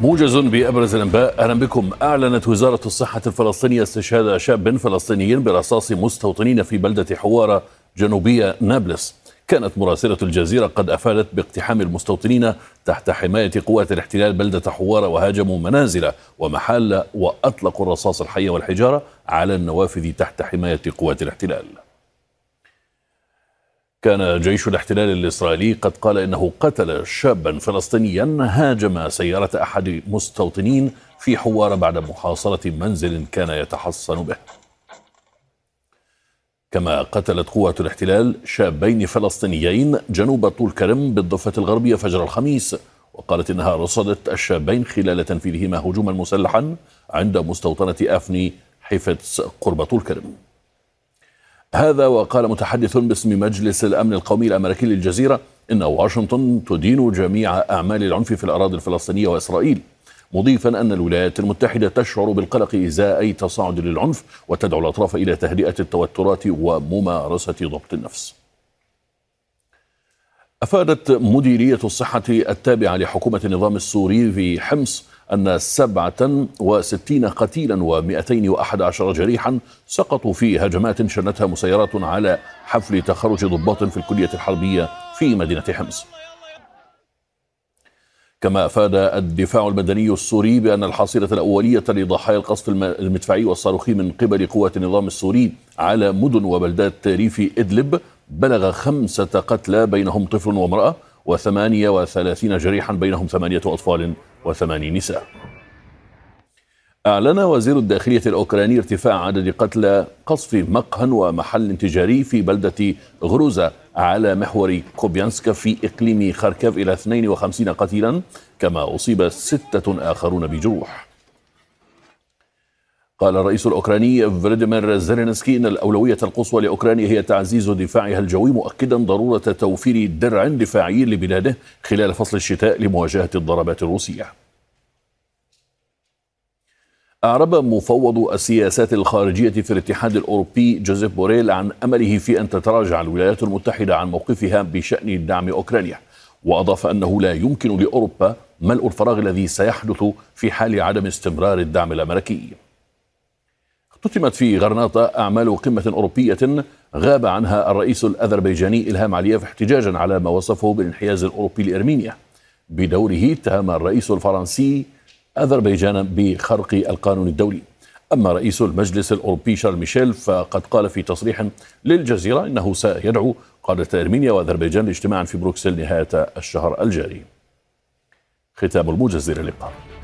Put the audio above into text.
موجز بأبرز الأنباء أهلا بكم. أعلنت وزارة الصحة الفلسطينية استشهاد شاب فلسطيني برصاص مستوطنين في بلدة حوارة جنوبية نابلس. كانت مراسلة الجزيرة قد أفادت باقتحام المستوطنين تحت حماية قوات الاحتلال بلدة حوارة وهاجموا منازل ومحال وأطلقوا الرصاص الحي والحجارة على النوافذ تحت حماية قوات الاحتلال. كان جيش الاحتلال الإسرائيلي قد قال إنه قتل شابا فلسطينيا هاجم سيارة أحد مستوطنين في حوارة بعد محاصرة منزل كان يتحصن به. كما قتلت قوات الاحتلال شابين فلسطينيين جنوب طول كرم بالضفة الغربية فجر الخميس وقالت إنها رصدت الشابين خلال تنفيذهما هجوما مسلحا عند مستوطنة أفني حيفتس قرب طول كرم. هذا وقال متحدث باسم مجلس الأمن القومي الأمريكي للجزيرة إن واشنطن تدين جميع أعمال العنف في الأراضي الفلسطينية وإسرائيل مضيفا أن الولايات المتحدة تشعر بالقلق إزاء أي تصاعد للعنف وتدعو الأطراف إلى تهدئة التوترات وممارسة ضبط النفس. أفادت مديرية الصحة التابعة لحكومة النظام السوري في حمص أن 67 قتيلا و211 جريحا سقطوا في هجمات شنتها مسيرات على حفل تخرج ضباط في الكلية الحربية في مدينة حمص. كما أفاد الدفاع المدني السوري بأن الحصيلة الأولية لضحايا القصف المدفعي والصاروخي من قبل قوات النظام السوري على مدن وبلدات ريف إدلب بلغ خمسة قتلى بينهم طفل وامرأة وثمانية وثلاثين جريحا بينهم ثمانية أطفال. وثماني نساء. أعلن وزير الداخلية الأوكراني ارتفاع عدد قتلى قصف مقهى ومحل تجاري في بلدة غروزة على محور كوبيانسكا في إقليم خاركيف إلى 52 قتيلا كما أصيب ستة آخرون بجروح. قال الرئيس الأوكراني فلاديمير زيلينسكي إن الأولوية القصوى لأوكرانيا هي تعزيز دفاعها الجوي مؤكدا ضرورة توفير درع دفاعي لبلاده خلال فصل الشتاء لمواجهة الضربات الروسية. أعرب مفوض السياسات الخارجية في الاتحاد الأوروبي جوزيف بوريل عن أمله في أن تتراجع الولايات المتحدة عن موقفها بشأن دعم أوكرانيا وأضاف أنه لا يمكن لأوروبا ملء الفراغ الذي سيحدث في حال عدم استمرار الدعم الأمريكي. اختتمت في غرناطة أعمال قمة أوروبية غاب عنها الرئيس الأذربيجاني إلهام علييف احتجاجا على ما وصفه بالانحياز الأوروبي لإرمينيا. بدوره اتهم الرئيس الفرنسي أذربيجان بخرق القانون الدولي. أما رئيس المجلس الأوروبي شارل ميشيل فقد قال في تصريح للجزيرة إنه سيدعو قادة أرمينيا وأذربيجان لاجتماع في بروكسل نهاية الشهر الجاري. ختام الموجز إلى اللقاء.